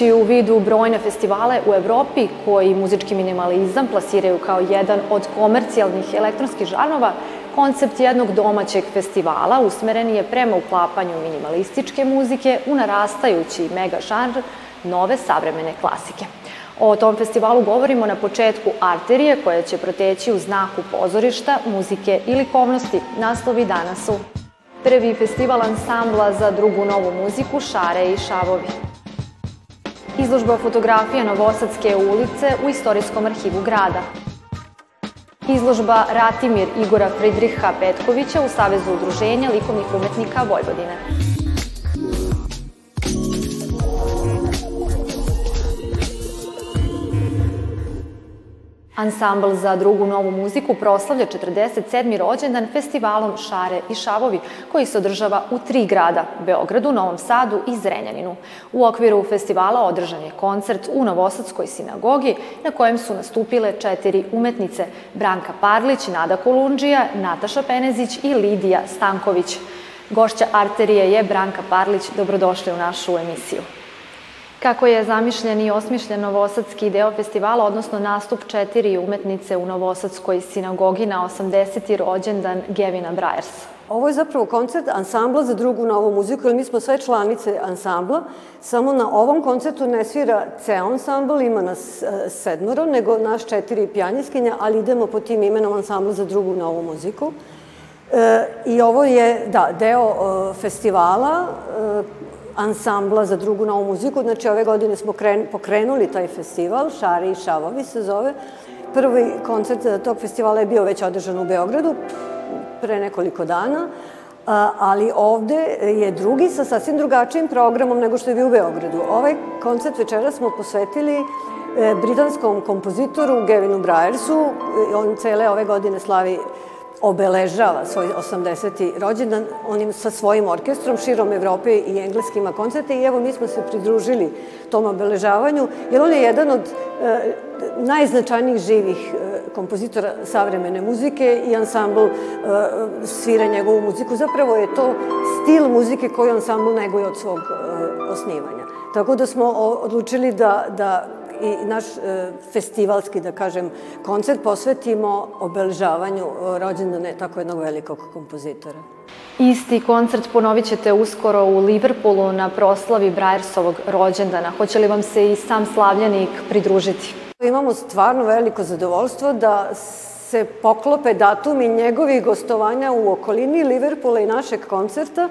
Imajući u vidu brojne festivale u Evropi koji muzički minimalizam plasiraju kao jedan od komercijalnih elektronskih žanova, koncept jednog domaćeg festivala usmeren je prema uklapanju minimalističke muzike u narastajući mega žanr nove savremene klasike. O tom festivalu govorimo na početku Arterije koja će proteći u znaku pozorišta, muzike i likovnosti. Naslovi danas su Prvi festival ansambla za drugu novu muziku Šare i Šavovi. Izložba fotografija Novosadske ulice u Istorijskom arhivu grada. Izložba Ratimir Igora Fridriha Petkovića u Savezu udruženja likovnih umetnika Vojvodine. Ansambl za drugu novu muziku proslavlja 47. rođendan festivalom Šare i Šavovi, koji se održava u tri grada, Beogradu, Novom Sadu i Zrenjaninu. U okviru festivala održan je koncert u Novosadskoj sinagogi, na kojem su nastupile četiri umetnice, Branka Parlić, Nada Kolundžija, Nataša Penezić i Lidija Stanković. Gošća Arterije je Branka Parlić. Dobrodošli u našu emisiju. Kako je zamišljen i osmišljen Novosadski deo festivala, odnosno nastup četiri umetnice u Novosadskoj sinagogi na 80. rođendan Gevina Brajers? Ovo je zapravo koncert ansambla za drugu novu muziku, jer mi smo sve članice ansambla, samo na ovom koncertu ne svira ceo ansambl, ima nas e, sedmoro, nego naš četiri pijaniskinja, ali idemo po tim imenom ansambla za drugu novu muziku. E, I ovo je, da, deo e, festivala e, ansambla za drugu novu muziku. Znači, ove godine smo kren, pokrenuli taj festival, Šari i Šavovi se zove. Prvi koncert tog festivala je bio već održan u Beogradu pre nekoliko dana, ali ovde je drugi sa sasvim drugačijim programom nego što je bio u Beogradu. Ovaj koncert večera smo posvetili e, britanskom kompozitoru Gevinu Brajersu. On cele ove godine slavi obeležava svoj 80. rođendan onim sa svojim orkestrom širom Evrope i Engleske ima koncerte i evo mi smo se pridružili tom obeležavanju jer on je jedan od e, najznačajnijih živih e, kompozitora savremene muzike i ansambl e, svira njegovu muziku. Zapravo je to stil muzike koju ansambl neguje od svog e, osnivanja. Tako da smo odlučili da, da i naš e, festivalski, da kažem, koncert posvetimo obeležavanju e, rođendane tako jednog velikog kompozitora. Isti koncert ponovit ćete uskoro u Liverpoolu na proslavi Brajersovog rođendana. Hoće li vam se i sam slavljenik pridružiti? Imamo stvarno veliko zadovoljstvo da se poklope datumi njegovih gostovanja u okolini Liverpoola i našeg koncerta,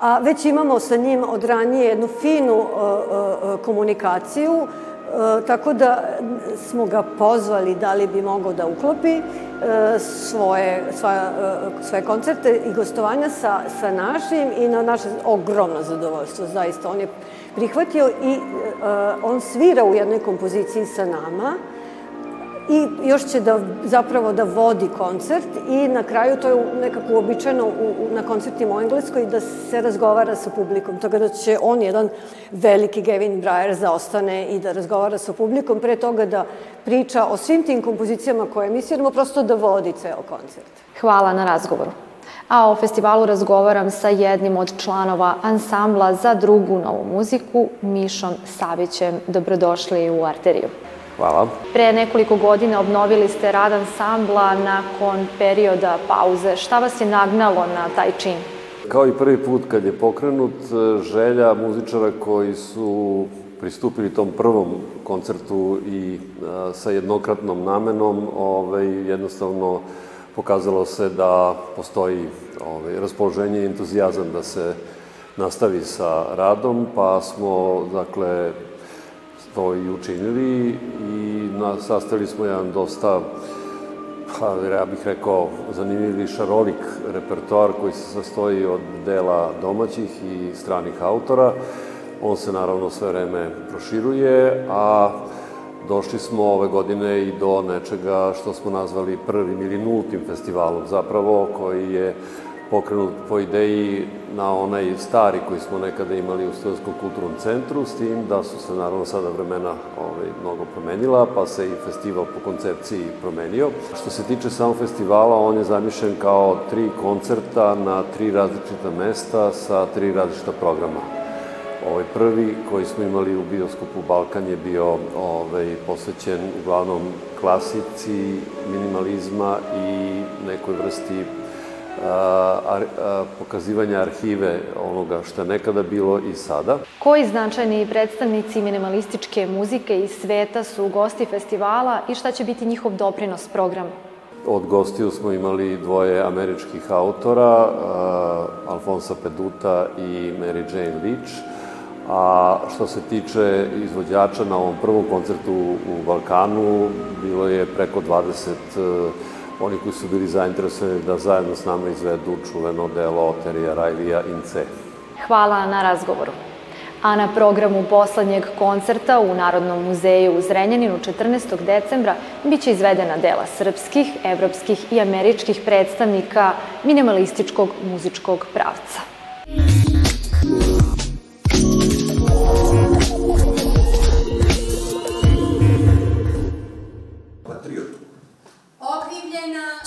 a već imamo sa njim od ranije jednu finu uh, uh, komunikaciju tako da smo ga pozvali da li bi mogao da uklopi e, svoje, svoje, svoje koncerte i gostovanja sa, sa našim i na naše ogromno zadovoljstvo, zaista. On je prihvatio i e, on svira u jednoj kompoziciji sa nama, i još će da zapravo da vodi koncert i na kraju to je nekako uobičajeno u, u, na koncertima u Engleskoj da se razgovara sa publikom. Tako da će on jedan veliki Gavin Breyer zaostane i da razgovara sa publikom pre toga da priča o svim tim kompozicijama koje mi sviramo, prosto da vodi ceo koncert. Hvala na razgovoru. A o festivalu razgovaram sa jednim od članova ansambla za drugu novu muziku, Mišom Savićem. Dobrodošli u Arteriju. Hvala. Pre nekoliko godina obnovili ste rad ansambla nakon perioda pauze. Šta vas je nagnalo na taj čin? Kao i prvi put kad je pokrenut, želja muzičara koji su pristupili tom prvom koncertu i a, sa jednokratnom namenom, ovaj, jednostavno pokazalo se da postoji ovaj, raspoloženje i entuzijazam da se nastavi sa radom, pa smo, dakle, to i učinili i na, sastavili smo jedan dosta, pa ja bih rekao, zanimljivi šarolik repertoar koji se sastoji od dela domaćih i stranih autora. On se naravno sve vreme proširuje, a došli smo ove godine i do nečega što smo nazvali prvim ili nultim festivalom zapravo, koji je pokrenut po ideji na onaj stari koji smo nekada imali u Stojonskom kulturnom centru, s tim da su se naravno sada vremena ovaj, mnogo promenila, pa se i festival po koncepciji promenio. Što se tiče samog festivala, on je zamišljen kao tri koncerta na tri različita mesta sa tri različita programa. Ovaj prvi koji smo imali u bioskopu Balkan je bio ovaj, posvećen uglavnom klasici, minimalizma i nekoj vrsti a, a, pokazivanja arhive onoga što je nekada bilo i sada. Koji značajni predstavnici minimalističke muzike iz sveta su gosti festivala i šta će biti njihov doprinos programu? Od gostiju smo imali dvoje američkih autora, uh, Alfonsa Peduta i Mary Jane Leach. A što se tiče izvođača na ovom prvom koncertu u Balkanu, bilo je preko 20 uh, oni koji su bili zainteresovani da zajedno s nama izvedu čuveno delo Oterija Rajlija Ince. Hvala na razgovoru. A na programu poslednjeg koncerta u Narodnom muzeju u Zrenjaninu 14. decembra biće izvedena dela srpskih, evropskih i američkih predstavnika minimalističkog muzičkog pravca.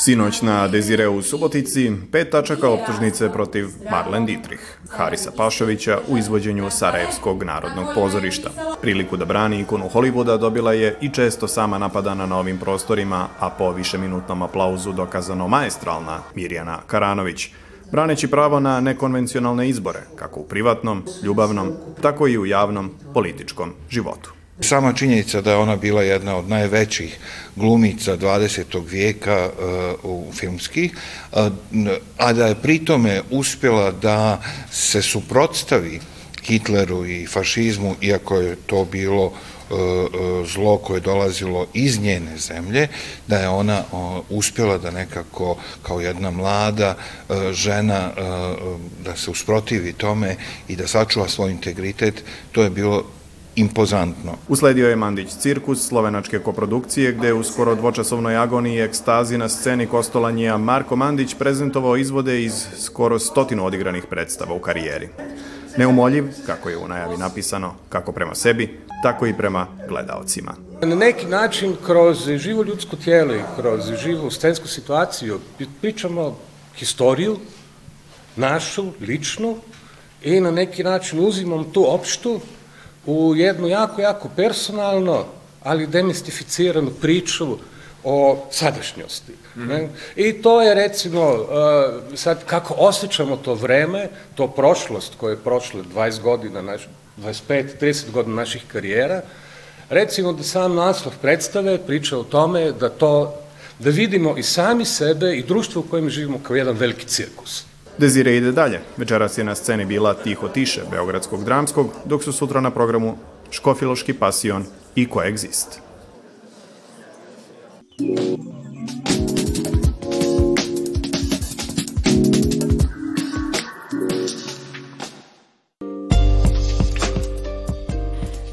Sinoć na Dezireu u Subotici pet tačaka optužnice protiv Marlen Dietrich, Harisa Pašovića u izvođenju Sarajevskog narodnog pozorišta. Priliku da brani ikonu Hollywooda dobila je i često sama napadana na ovim prostorima, a po višeminutnom aplauzu dokazano maestralna Mirjana Karanović, braneći pravo na nekonvencionalne izbore, kako u privatnom, ljubavnom, tako i u javnom političkom životu. Sama činjenica da je ona bila jedna od najvećih glumica 20. vijeka uh, u filmski, uh, a da je pritome uspjela da se suprotstavi Hitleru i fašizmu, iako je to bilo uh, zlo koje je dolazilo iz njene zemlje, da je ona uspjela da nekako kao jedna mlada žena da se usprotivi tome i da sačuva svoj integritet, to je bilo impozantno. Usledio je Mandić cirkus slovenačke koprodukcije gde u skoro dvočasovnoj agoniji i ekstazi na sceni Kostolanjija Marko Mandić prezentovao izvode iz skoro stotinu odigranih predstava u karijeri. Neumoljiv, kako je u najavi napisano, kako prema sebi, tako i prema gledaocima. Na neki način, kroz živo ljudsko tijelo i kroz živu scensku situaciju, pričamo historiju, našu, ličnu, i na neki način uzimam tu opštu u jednu jako, jako personalno, ali demistificiranu priču o sadašnjosti. Mm -hmm. I to je recimo, uh, sad kako osjećamo to vreme, to prošlost koje je prošle 20 godina, naš, 25, 30 godina naših karijera, recimo da sam naslov predstave priča o tome da to, da vidimo i sami sebe i društvo u kojem živimo kao jedan veliki cirkus. Dezire ide dalje. Večeras je na sceni bila Tiho tiše Beogradskog dramskog, dok su sutra na programu Škofiloški pasion i Koegzist.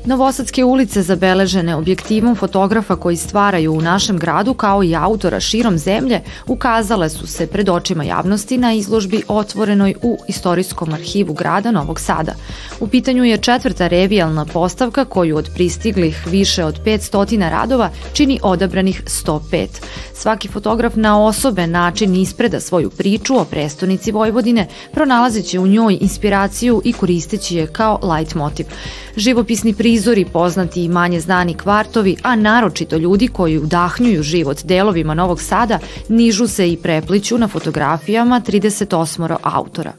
Novosadske ulice zabeležene objektivom fotografa koji stvaraju u našem gradu kao i autora širom zemlje ukazale su se pred očima javnosti na izložbi otvorenoj u Istorijskom arhivu grada Novog Sada. U pitanju je četvrta revijalna postavka koju od pristiglih više od 500 radova čini odabranih 105. Svaki fotograf na osobe način ispreda svoju priču o prestonici Vojvodine, pronalazeći u njoj inspiraciju i koristeći je kao light motiv. Živopisni prizori, poznati i manje znani kvartovi, a naročito ljudi koji udahnjuju život delovima Novog Sada, nižu se i prepliću na fotografijama 38 autora.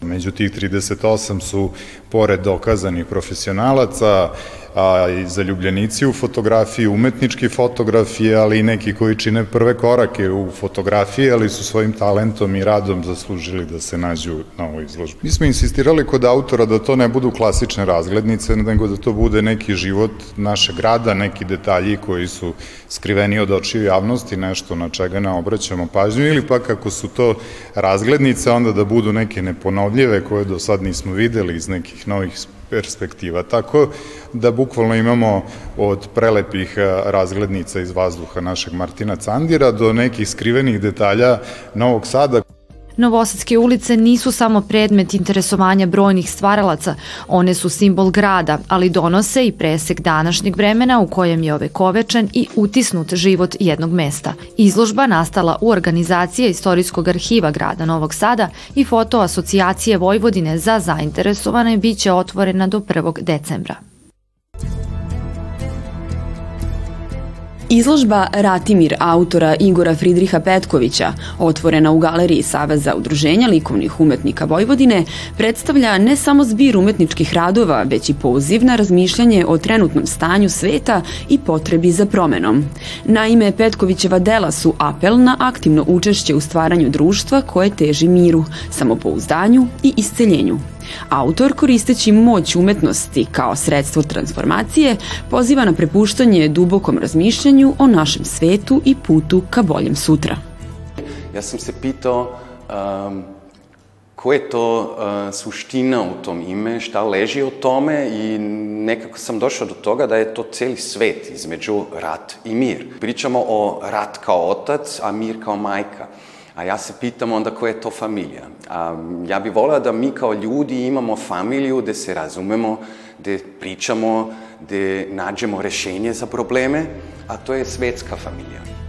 Među tih 38 su, pored dokazanih profesionalaca, a, i zaljubljenici u fotografiji, umetnički fotografije, ali i neki koji čine prve korake u fotografiji, ali su svojim talentom i radom zaslužili da se nađu na ovoj izložbi. Mi smo insistirali kod autora da to ne budu klasične razglednice, nego da to bude neki život našeg grada, neki detalji koji su skriveni od očiju javnosti, nešto na čega ne obraćamo pažnju, ili pak ako su to razglednice, onda da budu neke neponovljive koje do sad nismo videli iz nekih novih perspektiva. Tako da bukvalno imamo od prelepih e, razglednica iz vazduha našeg Martina Candira do nekih skrivenih detalja Novog Sada. Novosadske ulice nisu samo predmet interesovanja brojnih stvaralaca, one su simbol grada, ali donose i presek današnjeg vremena u kojem je ovekovečen i utisnut život jednog mesta. Izložba nastala u organizacije Istorijskog arhiva grada Novog Sada i fotoasocijacije Vojvodine za zainteresovane biće otvorena do 1. decembra. Izložba Ratimir autora Igora Fridriha Petkovića, otvorena u Galeriji Saveza udruženja likovnih umetnika Vojvodine, predstavlja ne samo zbir umetničkih radova, već i poziv na razmišljanje o trenutnom stanju sveta i potrebi za promenom. Naime, Petkovićeva dela su apel na aktivno učešće u stvaranju društva koje teži miru, samopouzdanju i isceljenju. Autor, koristeći moć umetnosti kao sredstvo transformacije, poziva na prepuštanje dubokom razmišljanju o našem svetu i putu ka boljem sutra. Ja sam se pitao um, ko je to uh, suština u tom ime, šta leži o tome i nekako sam došao do toga da je to celi svet između rat i mir. Pričamo o rat kao otac, a mir kao majka. A ja se pitam onda koja je to familija. A, ja bih voleo da mi kao ljudi imamo familiju gde se razumemo, gde pričamo, gde nađemo rešenje za probleme, a to je svetska familija.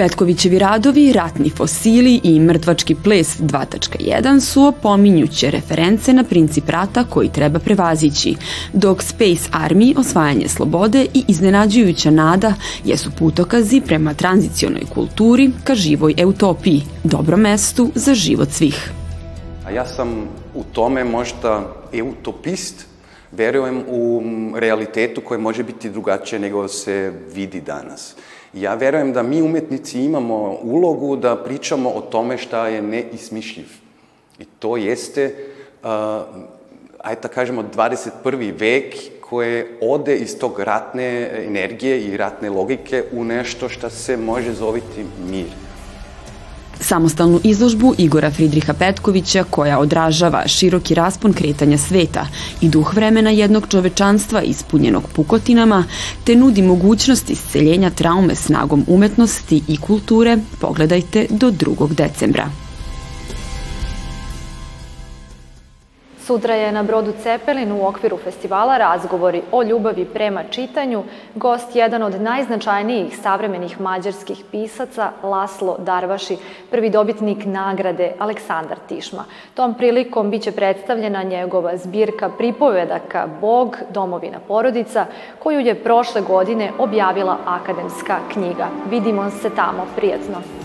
Petkovićevi radovi, ratni fosili i mrtvački ples 2.1 su opominjuće reference na princip rata koji treba prevazići, dok Space Army, osvajanje slobode i iznenađujuća nada jesu putokazi prema tranzicionoj kulturi ka živoj eutopiji, dobrom mestu za život svih. A ja sam u tome možda eutopist, verujem u realitetu koja može biti drugačija nego se vidi danas. Ja verujem da mi umetnici imamo ulogu da pričamo o tome šta je neismišljiv. I to jeste, uh, ajde da kažemo, 21. vek koje ode iz tog ratne energije i ratne logike u nešto što se može zoviti mir. Samostalnu izložbu Igora Fridriha Petkovića koja odražava široki raspon kretanja sveta i duh vremena jednog čovečanstva ispunjenog pukotinama, te nudi mogućnost isceljenja traume snagom umetnosti i kulture, pogledajte do 2. decembra. Sutra je na brodu Cepelin u okviru festivala razgovori o ljubavi prema čitanju. Gost jedan od najznačajnijih savremenih mađarskih pisaca, Laslo Darvaši, prvi dobitnik nagrade Aleksandar Tišma. Tom prilikom biće predstavljena njegova zbirka pripovedaka Bog, domovina porodica, koju je prošle godine objavila akademska knjiga. Vidimo se tamo, prijetno.